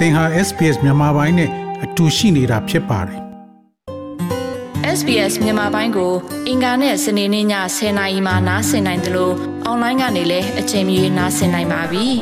သင်ဟာ SPS မြန်မာပိုင်းနဲ့အတူရှိနေတာဖြစ်ပါတယ် SBS မြန်မာပိုင်းကို အင်ကာနဲ့စနေနေ့ည10:00နာရီမှနားဆင်နိုင်တယ်လို့အွန်လိုင်းကနေလည်းအချိန်မီနားဆင်နိုင်ပါပြီ။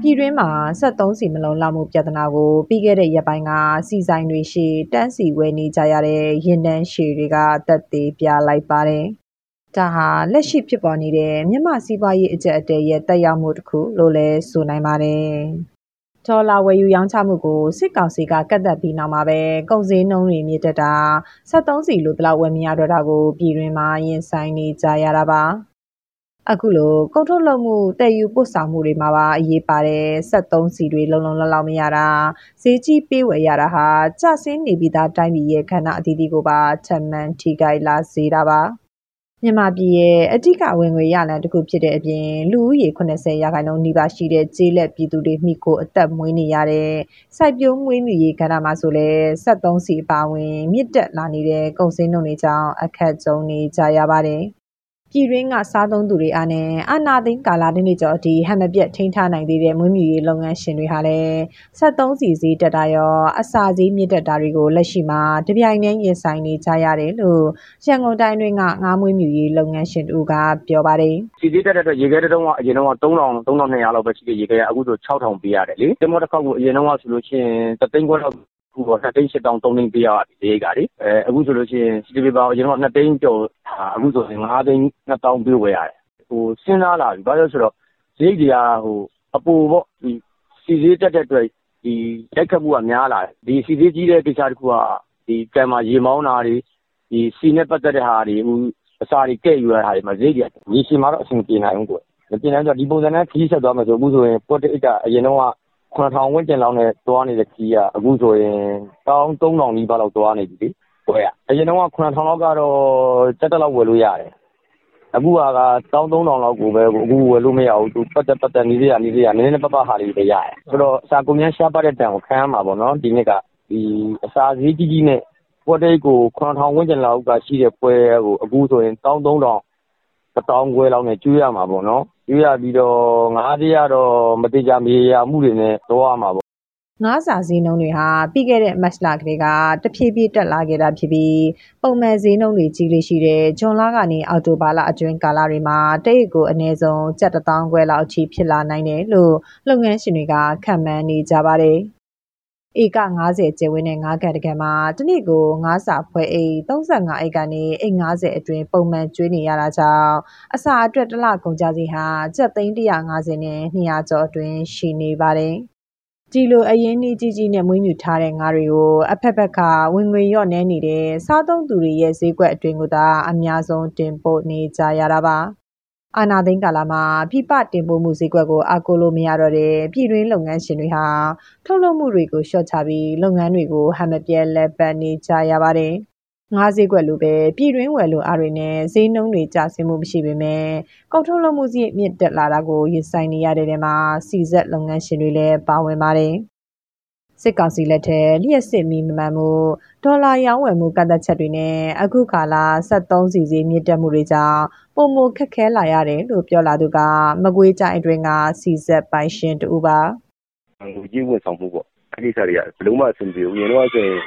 ပြည်တွင်းမှာ73စီမလုံးလောက်မှုပြဿနာကိုပြီးခဲ့တဲ့ရက်ပိုင်းကစီဆိုင်တွေရှိတန်းစီဝဲနေကြရတဲ့ရင်တန်းရှည်တွေကတက်သေးပြလိုက်ပါတယ်။ ဒါဟာလက်ရှိဖြစ်ပေါ်နေတဲ့မြန်မာစီးပွားရေးအကျပ်အတည်းရဲ့တက်ရောက်မှုတစ်ခုလို့လည်းဆိုနိုင်ပါတယ်။ဒေါ်လာဝယ်ယူရောင်းချမှုကိုစစ်ကောင်စီကကတ်သက်ပြီးနောက်မှာပဲကုန်စည်နှုန်းတွေမြင့်တက်တာ73စီလိုတလောက်ဝယ်မရတော့တာကိုပြည်တွင်းမှာရင်ဆိုင်နေကြရတာပါ။အခုလိုကုန်ထုတ်လုပ်မှုတည်ယူပို့ဆောင်မှုတွေမှာပါအရေးပါတဲ့73စီတွေလုံလုံလောက်လောက်မရတာဈေးကြီးပေးဝယ်ရတာဟာကျဆင်းနေပြီးသားတိုင်းပြည်ရဲ့ခန္ဓာအသီးသီးကိုပါထပ်မံထိခိုက်လာစေတာပါ။ မြန်မာပြည်ရဲ့အဓိကဝင်ငွေရလမ်းတစ်ခုဖြစ်တဲ့အပြင် လူဦးရေ80ရာခိုင်နှုန်းနီးပါးရှိတဲ့ ကျေးလက်ပြည်သူတွေမိကိုအသက်မွေးနေရတဲ့ စိုက်ပျိုးမွေးမြူရေးကဏ္ဍမှာဆိုလဲ73စီအပါဝင် မြင့်တက်လာနေတဲ့ ကုန်စည်နှုန်းတွေကြောင့် အခက်ကြုံနေကြရပါတယ်။ ပြည်တွင်းက စားသုံးသူတွေအားနဲ့ အာနာသိန်းကာလာတစ်နှစ်ကျော်အထိ ဟန်မပြတ် ထိန်းထားနိုင်သေးတဲ့ မွေးမြူရေးလုပ်ငန်းရှင်တွေဟာလည်း73စီစီတက်တာရော အစာစီးမြင့်တက်တာတွေကို လက်ရှိမှာ တပြိုင်တည်း ရင်ဆိုင်နေကြရတယ်လို့ ရန်ကုန်တိုင်းတွင်းက ငါးမွေးမြူရေးလုပ်ငန်းရှင်တို့ကပြောပါတယ်။စီစီတက်တဲ့အတွက် ရေခဲတုံးက အရင်တော့3000 3200လောက်ပဲရှိတဲ့ ရေခဲက အခုဆို6000ပေးရတယ်လေ။ဒီမောတစ်ခေါက်ကို အရင်တော့ဆိုလို့ရှိရင်တသိန်းခွဲလောက် ခုတော့2သိန်း8000 3သိန်းပေးရပြီဈေးကလေအဲအခုဆိုလို့ရှိရင်စီတီပီပါအရင်တော့2သိန်းကျော်အခုဆိုရင်5သိန်း2000ပေးဝယ်ရတယ်ဟိုစဉ်းစားလာပြီဘာလို့ဆိုတော့ဈေးတွေကဟိုအပူပေါ့ဒီစီဈေးတက်တဲ့အတွက်ဒီရက်ခတ်မှုကများလာတယ်ဒီစီဈေးကြီးတဲ့ကိစ္စတခုကဒီကံမှာရေမောင်းတာတွေဒီစီနဲ့ပတ်သက်တဲ့ဟာတွေဟိုအစာတွေကဲ့ယူရတာတွေမှာဈေးတွေရေရှည်မှာတော့အဆင်ပြေနိုင်ဘူးကွမပြေနိုင်တော့ဒီပုံစံနဲ့ခီးဆက်သွားမယ်ဆိုအခုဆိုရင်ပေါ်တိတ်ကအရင်တော့ 9000ဝန်းကျင်လောက်နဲ့ သွားနေတဲ့ခီးက အခုဆိုရင်13000နီးပါးလောက် သွားနေပြီလေ ဝယ်ရအရင်တော့9000လောက်ကတော့စက်တက်လောက် ဝယ်လို့ရတယ် အခုက13000လောက်ကိုပဲ အခုဝယ်လို့မရဘူး သူပတ်သက်ပတ်သက် နီးစရာ နီးစရာ နည်းနည်းပတ်ပတ်ဟာတွေပဲ ရတယ် ဆိုတော့ အစာကုန်ရမ်း ရှားပါတဲ့တန်ကို ခံရမှာပေါ့နော် ဒီနှစ်က ဒီအစာဈေးကြီးကြီးနဲ့ ပွဲတိတ်ကို9000ဝန်းကျင်လောက်ကရှိတဲ့ ပွဲကို အခုဆိုရင် 13000 1000ခွဲလောက်နဲ့ကျွေးရမှာပေါ့နော်ကျွေးရပြီးတော့ငါးသေးရတော့မတိကြမေးရမှုတွေနဲ့တော့ရမှာပေါ့ငါးစာဈေးနှုန်းတွေဟာပြီးခဲ့တဲ့မတ်လကလေးကတဖြည်းဖြည်းတက်လာခဲ့တာဖြစ်ပြီးပုံမှန်ဈေးနှုန်းတွေကြီးလေးရှိတဲ့ဂျွန်လကနေအောက်တိုဘာလအတွင်းကာလတွေမှာတရိတ်ကိုအနည်းဆုံးကျပ်တထောင်ခွဲလောက်အထိဖြစ်လာနိုင်တယ်လို့လုပ်ငန်းရှင်တွေကခန့်မှန်းနေကြပါတယ်။ ဧက90ကျယ်ဝန်းတဲ့ငါးကန်တကယ်မှာတနည်းကိုငါးစာဖွဲအိတ်35အိတ်ကနေအိတ်90အတွင်းပုံမှန်ကျွေးနေရတာကြောင့်အစာအတွက်တစ်လကုန်ကြစီဟာကျပ်သိန်း150နဲ့200ကျော်အတွင်းရှိနေပါတယ်။ဒီလိုအရင်းနှီးကြီးကြီးနဲ့မွေးမြူထားတဲ့ငါးတွေကိုအဖက်ဖက်ကဝင်ငွေလျော့နည်းနေတဲ့စားသုံးသူတွေရဲ့ဈေးကွက်အတွင်းကိုသာအများဆုံးတင်ပို့နေကြရတာပါ အာနာသိန်းကာလမှာ ပြပတင်ပို့မှုဈေးကွက်ကိုအကူလို့မရတော့တဲ့ ပြည်တွင်းလုပ်ငန်းရှင်တွေဟာ ထုတ်လုပ်မှုတွေကို လျှော့ချပြီး လုပ်ငန်းတွေကို ဟန်မပြဲလက်ပတ်နေကြရပါတယ်။ငါးဈေးကွက်လိုပဲ ပြည်တွင်းဝယ်လိုအားတွေနဲ့ ဈေးနှုန်းတွေကျဆင်းမှုမရှိပေမဲ့ ကုန်ထုတ်လုပ်မှုစည်းမြင့်တက်လာတာကို ရင်ဆိုင်နေရတဲ့နေမှာစီဇက်လုပ်ငန်းရှင်တွေလည်း ပါဝင်ပါတယ် စစ်ကောင်စီလက်ထက်လျှက်စစ်မီမမှန်မှုဒေါ်လာရောင်းဝယ်မှုကန့်သက်ချက်တွေနဲ့အခုခါလာ73စီစီမြင့်တက်မှုတွေကြောင့်ပုံမခက်ခဲလာရတယ်လို့ပြောလာသူကမကွေးတိုင်းအတွင်းကစီဇက်ပိုင်ရှင်တူပါငွေကြေးဝန်ဆောင်မှုပေါ့အဲ့ဒီစားတွေကဘလုံးမအဆင်ပြေဘူးရင်တော့ဆိုရင်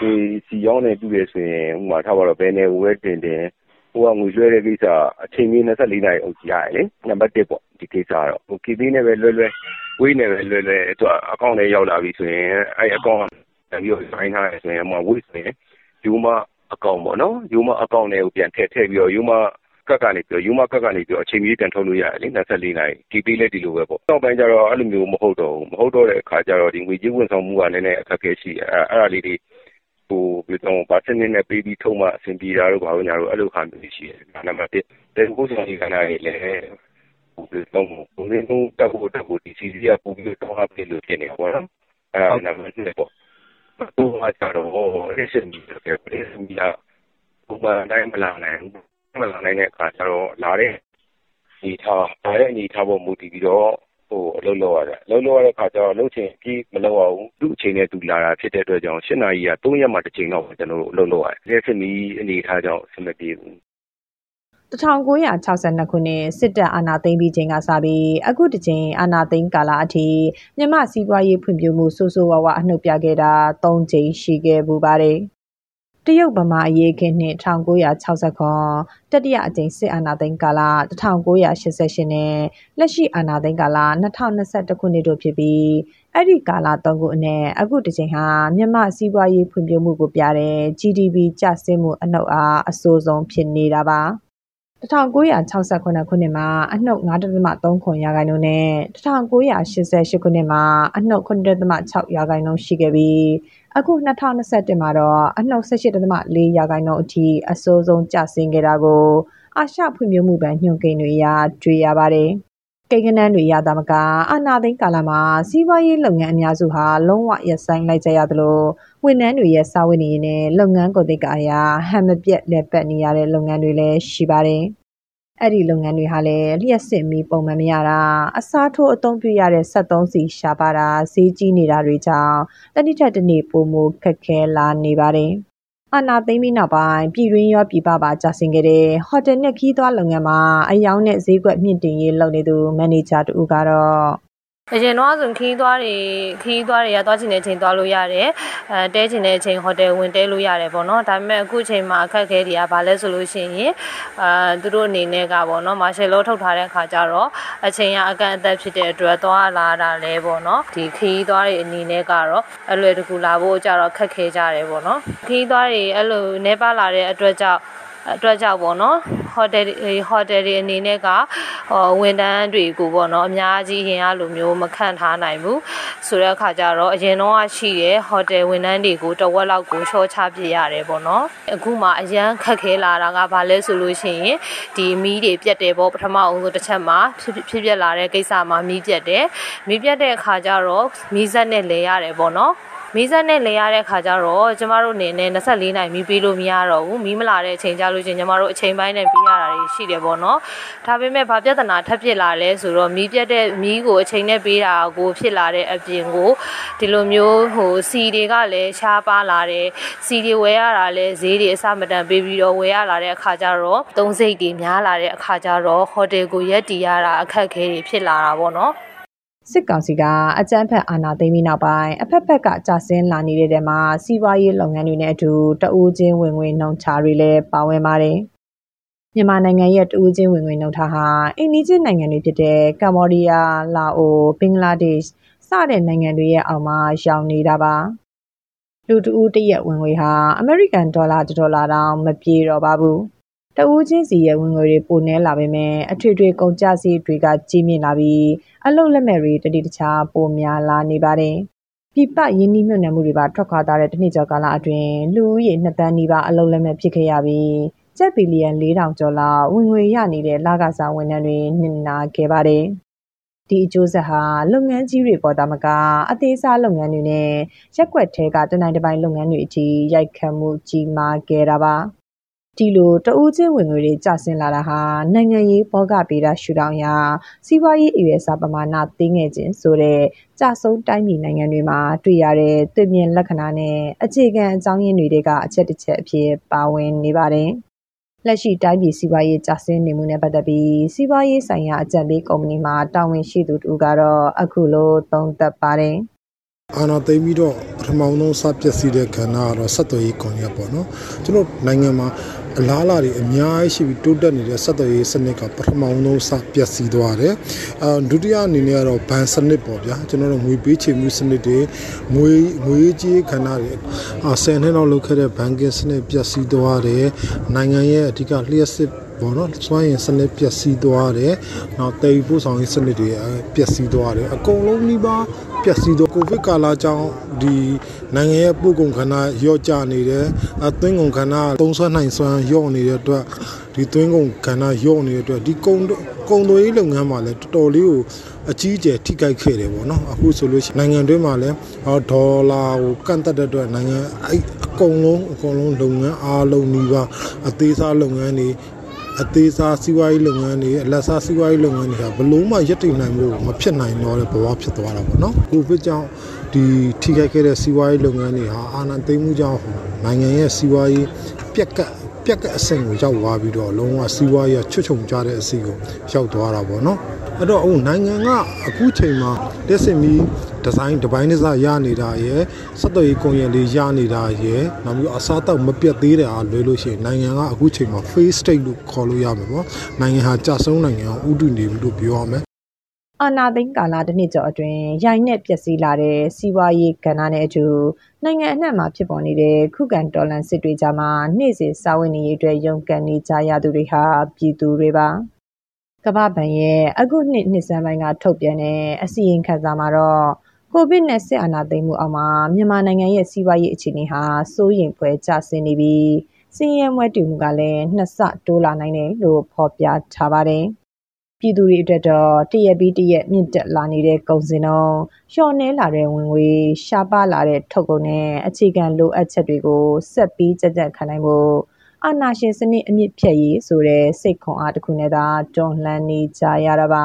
ငွေဆီရောင်းတယ်ပြုတယ်ဆိုရင်ဥပမာထားပါတော့ဘယ်နယ်ကိုပဲတင်တင်ဟိုကငွေလွှဲတဲ့ကိစ္စအချိန်ကြီး24နာရီအုပ်ကြည့်ရတယ်လေနံပါတ်1ပေါ့ဒီကိစ္စကတော့ဟို KB နဲ့ပဲလွှဲလွှဲ ဝေးနဲ့ပဲလွှဲလွှဲသူအကောင့်ထဲရောက်လာပြီဆိုရင်အဲ့အကောင့်ပြီးတော့ sign ထားရဆိုရင်ဟိုဝေးဆိုရင်ယူမအကောင့်ပေါ့နော်ယူမအကောင့်တွေကိုပြန်ထည့်ထည့်ပြီးတော့ယူမကတ်ကနေပြီးတော့ယူမကတ်ကနေပြီးတော့အချိန်ကြီးပြန်ထုတ်လို့ရတယ်လေ24နာရီ KB လည်းဒီလိုပဲပေါ့နောက်ပိုင်းကျတော့အဲ့လိုမျိုးမဟုတ်တော့ဘူးမဟုတ်တော့တဲ့အခါကျတော့ဒီငွေကြေးဝန်ဆောင်မှုကလည်းနည်းနည်းအခက်အခဲရှိအဲ့အဲ့ဒါလေးတွေဘာစနစ်နဲ့ပေးပြီးထုတ်မှအဆင်ပြေတာတို့ဘာလို့ညာတို့အဲ့လိုဟာမျိုးရှိတယ်။နံပါတ်1တဲ့ကိုယ်ဆောင်ဒီကဏ္ဍတွေလည်း ဟိုတော့ဘုံရင်းတော့တက်ဖို့တက်ဖို့ဒီစီစီကပူပြီးတော့ဟာပေးလို့ဖြစ်နေပါတော့။အဲ့ဒါနံပါတ်2ပေါ့။ဘုရားကြတော့ရစင်ဒီကပြည့်စုံပြီးတော့ဘုရားတိုင်းမလာနိုင်ဘူးမလာနိုင်တဲ့အခါကျတော့လာတဲ့ဒီထားလာတဲ့အနေထားပေါ်မူတည်ပြီးတော့ဟိုအလုပ်လုပ်ရတယ်အလုပ်လုပ်ရတဲ့ခါကျတော့လုပ်ချင်ပြီးမလုပ်ရဘူးသူ့အချိန်နဲ့သူလာတာဖြစ်တဲ့အတွက်ကြောင့်၈နာရီက3ရက်မှတစ်ချိန်တော့ကျွန်တော်တို့အလုပ်လုပ်ရတယ်လက်စမီအနေထားကြောင့်အဆင်မပြေဘူး 1962ခုနှစ်စစ်တပ်အာဏာသိမ်းပြီးချိန်ကစပြီးအခုတစ်ချိန်အာဏာသိမ်းကာလအထိမြန်မာစီးပွားရေးဖွံ့ဖြိုးမှုဆိုးဆိုးဝါးဝါအနှုတ်ပြခဲ့တာ၃ချိန်ရှိခဲ့ပူပါတယ်။တရုတ်ဗမာအရေးခင်းနှစ်1960ခွန်တတိယအကြိမ်စစ်အာဏာသိမ်းကာလ1988နဲ့လက်ရှိအာဏာသိမ်းကာလ2021ခုနှစ်တို့ဖြစ်ပြီးအဲ့ဒီကာလ၃ခုအနက်အခုတစ်ချိန်ဟာမြန်မာစီးပွားရေးဖွံ့ဖြိုးမှုကိုပြတဲ့ GDP ကျဆင်းမှုအနှုတ်အားအဆိုးဆုံးဖြစ်နေတာပါ 1968ခုနှစ်မှာအနှုတ်9.3ခွန်ရာခိုင်နှုန်းနဲ့1988ခုနှစ်မှာအနှုတ်9.6ရာခိုင်နှုန်းရှိခဲ့ပြီးအခု2021မှာတော့အနှုတ်18.4ရာခိုင်နှုန်းအထိအဆိုးဆုံးကျဆင်းခဲ့တာကိုအာရှဖွံ့ဖြိုးမှုဘဏ်ညွှန်ကိန်းတွေအရ တွေ့ရပါတယ်။ ကိန်းဂဏန်းတွေရတာမကအာနာသိန်းကာလမှာစီးပွားရေးလုပ်ငန်းအများစုဟာလုံးဝရပ်ဆိုင်းလိုက်ကြရသလိုဝန်ထမ်းတွေရဲ့စာဝတ်နေရေးနဲ့လုပ်ငန်းကုန်သိက္ခာအရာဟန်မပြတ်လက်ပတ်နေရတဲ့လုပ်ငန်းတွေလည်းရှိပါတယ်။အဲ့ဒီလုပ်ငန်းတွေဟာလည်းလျှက်စစ်မီပုံမှန်မရတာအစားထိုးအသုံးပြုရတဲ့73စီရှားပါတာဈေးကြီးနေတာတွေကြောင့်တတိထက်တနေ့ပုံမခက်ခဲလာနေပါတယ်။ အာနာသိမ့်ပြီးနောက်ပိုင်းပြည်တွင်းရောပြည်ပပါကြာဆင်းခဲ့တဲ့ဟိုတယ်နဲ့ခီးသွွားလုပ်ငန်းမှာအယောင်နဲ့ဈေးကွက်မြင့်တင်ရေးလုပ်နေသူမန်နေဂျာတူကတော့ အရင်တော့ဆိုခီးသွားတွေခီးသွားတွေကသွားချင်တဲ့အချိန်သွားလို့ရတယ်အဲတဲချင်တဲ့အချိန်ဟိုတယ်ဝင်တဲလို့ရတယ်ပေါ့နော်ဒါပေမဲ့အခုချိန်မှာအခက်အခဲတွေကဘာလဲဆိုလို့ရှိရင်အာသူတို့အနေနဲ့ကပေါ့နော်မာရှယ်လောထုတ်ထားတဲ့အခါကျတော့အချိန်ကအကန့်အသတ်ဖြစ်တဲ့အတွက်သွားလာတာလဲပေါ့နော်ဒီခီးသွားတွေအနေနဲ့ကတော့အလွယ်တကူလာဖို့ကြတော့ခက်ခဲကြတယ်ပေါ့နော်ခီးသွားတွေအဲ့လိုနေပါလာတဲ့အတွက်ကြောင့်အတွက်ကြောင့်ပေါ့နော် ဟိုတယ်ဟိုတယ်တွေအနေနဲ့ကဟောဝန်တန်းတွေကိုပေါ့နော်အများကြီးရင်အားလိုမျိုးမခန့်ထားနိုင်ဘူးဆိုတဲ့အခါကျတော့အရင်တော့ရှိတဲ့ဟိုတယ်ဝန်တန်းတွေကိုတဝက်လောက်ကိုချောချပြရတယ်ပေါ့နော်အခုမှအရန်ခက်ခဲလာတာကဘာလဲဆိုလို့ရှိရင်ဒီမီးတွေပြတ်တယ်ပေါ့ပထမအောင်ဆိုတစ်ချက်မှာဖြစ်ဖြစ်ပြက်လာတဲ့ကိစ္စမှာမီးပြတ်တယ်မီးပြတ်တဲ့အခါကျတော့မီးစက်နဲ့လဲရတယ်ပေါ့နော် မီးစက်နဲ့လဲရတဲ့ခါကျတော့ကျမတို့အနေနဲ့24နိုင်မီးပေးလို့မရတော့ဘူးမီးမလာတဲ့အချိန်ကြလို့ချင်းကျမတို့အချိန်ပိုင်းနဲ့ပေးရတာတွေရှိတယ်ပေါ့နော်ဒါပေမဲ့ဘာပြဿနာထပ်ဖြစ်လာလဲဆိုတော့မီးပြတ်တဲ့မီးကိုအချိန်နဲ့ပေးတာကိုဖြစ်လာတဲ့အပြင်ကိုဒီလိုမျိုးဟိုစီတွေကလည်းရှားပါလာတယ်စီတွေဝယ်ရတာလည်းဈေးတွေအစမတန်ပေးပြီးတော့ဝယ်ရလာတဲ့အခါကျတော့သုံးစိတ်တွေများလာတဲ့အခါကျတော့ဟိုတယ်ကိုရက်တီရတာအခက်အခဲတွေဖြစ်လာတာပေါ့နော် စစ်ကောင်စီကအကြမ်းဖက်အာဏာသိမ်းပြီးနောက်ပိုင်းအဖက်ဖက်ကကြာဆင်းလာနေတဲ့တဲမှာစီးပွားရေးလုပ်ငန်းတွေနဲ့အတူတအူးချင်းဝင်ငွေနှုန်းချတွေလည်းပါဝင်ပါတယ်။မြန်မာနိုင်ငံရဲ့တအူးချင်းဝင်ငွေနှုန်းထားဟာအိန္ဒိချင်းနိုင်ငံတွေဖြစ်တဲ့ကမ္ဘောဒီးယား၊လာအို၊ဘင်္ဂလားဒေ့ရှ်စတဲ့နိုင်ငံတွေရဲ့အောက်မှာရောက်နေတာပါ။လူတအူးတရက်ဝင်ငွေဟာအမေရိကန်ဒေါ်လာဒေါ်လာတောင်မပြေတော့ပါဘူး။ တဦးချင်းစီရဲ့ဝင်ငွေတွေပိုနှဲလာပေမဲ့အထွေထွေကုန်ကျစရိတ်တွေကကြီးမြင့်လာပြီးအလုပ်လက်မဲ့တွေတတိတခြားပိုများလာနေပါတယ်။ပြပရင်းနှီးမြှုပ်နှံမှုတွေပါထွက်ခွာသွားတဲ့တနှစ်ကျော်ကာလအတွင်းလူဦးရေ2တန်းနီးပါးအလုပ်လက်မဲ့ဖြစ်ခဲ့ရပြီးကျပ်ဘီလီယံ4000ကျော်လောက်ဝင်ငွေရနေတဲ့လကစားဝန်ထမ်းတွေနှင်နာခဲ့ပါတယ်။ဒီအကျိုးဆက်ဟာလုပ်ငန်းကြီးတွေပေါ်တာမကအသေးစားလုပ်ငန်းတွေနဲ့ရက်ွက်ထဲကတနိုင်တစ်ပိုင်းလုပ်ငန်းတွေအထိရိုက်ခတ်မှုကြီးမားခဲ့တာပါ။ ဒီလိုတဦးချင်းဝင်ငွေတွေကျဆင်းလာတာဟာနိုင်ငံရေးဘောကပေတာရှူတောင်ရာစီးပွားရေးအရွယ်အစားပမာဏသိငယ်ခြင်းဆိုတဲ့ကြဆုံးတိုင်းပြည်နိုင်ငံတွေမှာတွေ့ရတဲ့တွေ့မြင်လက္ခဏာနဲ့အခြေခံအကြောင်းရင်းတွေကအချက်တစ်ချက်အဖြစ်ပါဝင်နေပါတယ်။လက်ရှိတိုင်းပြည်စီးပွားရေးကျဆင်းနေမှုနဲ့ပတ်သက်ပြီးစီးပွားရေးဆိုင်ရာအကြံပေးကုမ္ပဏီမှာတာဝန်ရှိသူတူကတော့အခုလိုသုံးသပ်ပါတယ်။အာဏာသိမ်းပြီးတော့ပထမဆုံးစပျက်စီးတဲ့ကဏ္ဍကတော့ဆက်သွယ်ရေးကွန်ရက်ပေါ့နော်ကျွန်တော်နိုင်ငံမှာ အလားအလာတွေအများကြီးရှိပြီးတိုးတက်နေတဲ့ဆက်သွယ်ရေးစနစ်ကပထမဆုံးစပျက်စီးသွားတယ်အာဒုတိယအနေနဲ့ကတော့ဘဏ်စနစ်ပေါ့ဗျာကျွန်တော်တို့ငွေပေးချေမှုစနစ်တွေငွေငွေကြေးခန္ဓာတွေအာ10နှစ်လောက်လုပ်ခဲ့တဲ့ဘဏ်ကင်စနစ်ပျက်စီးသွားတယ်နိုင်ငံရဲ့အဓိကလျှက်စစ်ပေါ့နော်စွမ်းရည်စနစ်ပျက်စီးသွားတယ်။နောက်တည်ပို့ဆောင်ရေးစနစ်တွေပျက်စီးသွားတယ်။အကုန်လုံးနှိပါ ပျက်စီးတော့ကိုဗစ်ကာလကြောင့်ဒီနိုင်ငံရဲ့ပို့ကုန်ခန္ဓာရော့ကျနေတယ်အသွင်းကုန်ခန္ဓာသုံးဆွမ်းနိုင်စွမ်းရော့နေတဲ့အတွက်ဒီသွင်းကုန်ခန္ဓာရော့နေတဲ့အတွက်ဒီကုန်ကုန်သွယ်ရေးလုပ်ငန်းမှာလည်းတော်တော်လေးကိုအကြီးအကျယ်ထိခိုက်ခဲ့တယ်ပေါ့နော်အခုဆိုလို့ရှိရင်နိုင်ငံတွင်းမှာလည်းဒေါ်လာကိုကန့်သက်တဲ့အတွက်နိုင်ငံအဲ့အကုန်လုံးအကုန်လုံးလုပ်ငန်းအားလုံးနှီးပါအသေးစားလုပ်ငန်းတွေ အသေးစားစီးပွားရေးလုပ်ငန်းတွေအလက်စားစီးပွားရေးလုပ်ငန်းတွေကဘလို့မှရပ်တည်နိုင်ဖို့မဖြစ်နိုင်တော့တဲ့ဘဝဖြစ်သွားတာပေါ့နော်ကိုဗစ်ကြောင့်ဒီထိခိုက်ခဲ့တဲ့စီးပွားရေးလုပ်ငန်းတွေဟာအာဏာသိမ်းမှုကြောင့်နိုင်ငံရဲ့စီးပွားရေးပြက်ကတ်ပြက်ကအဆင့်ကိုရောက်သွားပြီးတော့လုံးဝစီးပွားရေးချွတ်ချုံကြတဲ့အစီကိုရောက်သွားတာပေါ့နော်အဲ့တော့အခုနိုင်ငံကအခုချိန်မှာလက်စင်မီ ဒီဇိုင်းဒီပိုင်းနစရနေတာရယ်စက်တော်ရေးကွန်ရက်လေးရနေတာရယ်နောက်ပြီးအစားတောက်မပြတ်သေးတဲ့အားလွဲလို့ရှိရင်နိုင်ငံကအခုချိန်မှာ face state လို့ခေါ်လို့ရမှာပေါ့နိုင်ငံဟာကြဆုံးနိုင်ငံကိုဥတုနေပြီလို့ပြောရမယ်အာနာသိန်းကာလတစ်နှစ်ကျော်အတွင်းရိုင်းနဲ့ပျက်စီးလာတဲ့စီးပွားရေးကဏ္ဍနဲ့အတူနိုင်ငံအနှံ့မှာဖြစ်ပေါ်နေတဲ့ခုခံတော်လှန်စစ်တွေကြားမှာနေ့စဉ်စာဝင်နေရေးအတွက်ရုန်းကန်နေကြရသူတွေဟာပြည်သူတွေပါကမ္ဘာ့ဘဏ်ရဲ့အခုနှစ်နှစ်စမ်းပိုင်းကထုတ်ပြန်တဲ့အစီရင်ခံစာမှာတော့ ကိုဗစ်နဲ့စစ်အာဏာသိမ်းမှုအောက်မှာမြန်မာနိုင်ငံရဲ့စီးပွားရေးအခြေအနေဟာစိုးရိမ်ဖွယ်ကျဆင်းနေပြီးစီးရဲမွဲတူမှုကလည်းနှစ်ဆတိုးလာနိုင်တယ်လို့ဖော်ပြထားပါတယ်။ပြည်သူတွေအတွက်တော့တရက်ပြီးတရက်မြင့်တက်လာနေတဲ့ကုန်စည်နှုန်းလျှော့နှဲလာတဲ့ဝင်ငွေရှားပါလာတဲ့ထုတ်ကုန်နဲ့အခြေခံလိုအပ်ချက်တွေကိုဆက်ပြီးကြက်ကြက်ခံနိုင်ဖို့အာဏာရှင်စနစ်အမြင့်ဖြတ်ရေးဆိုတဲ့စိတ်ခွန်အားတစ်ခုနဲ့သာတွန်းလှန်နေကြရတာပါ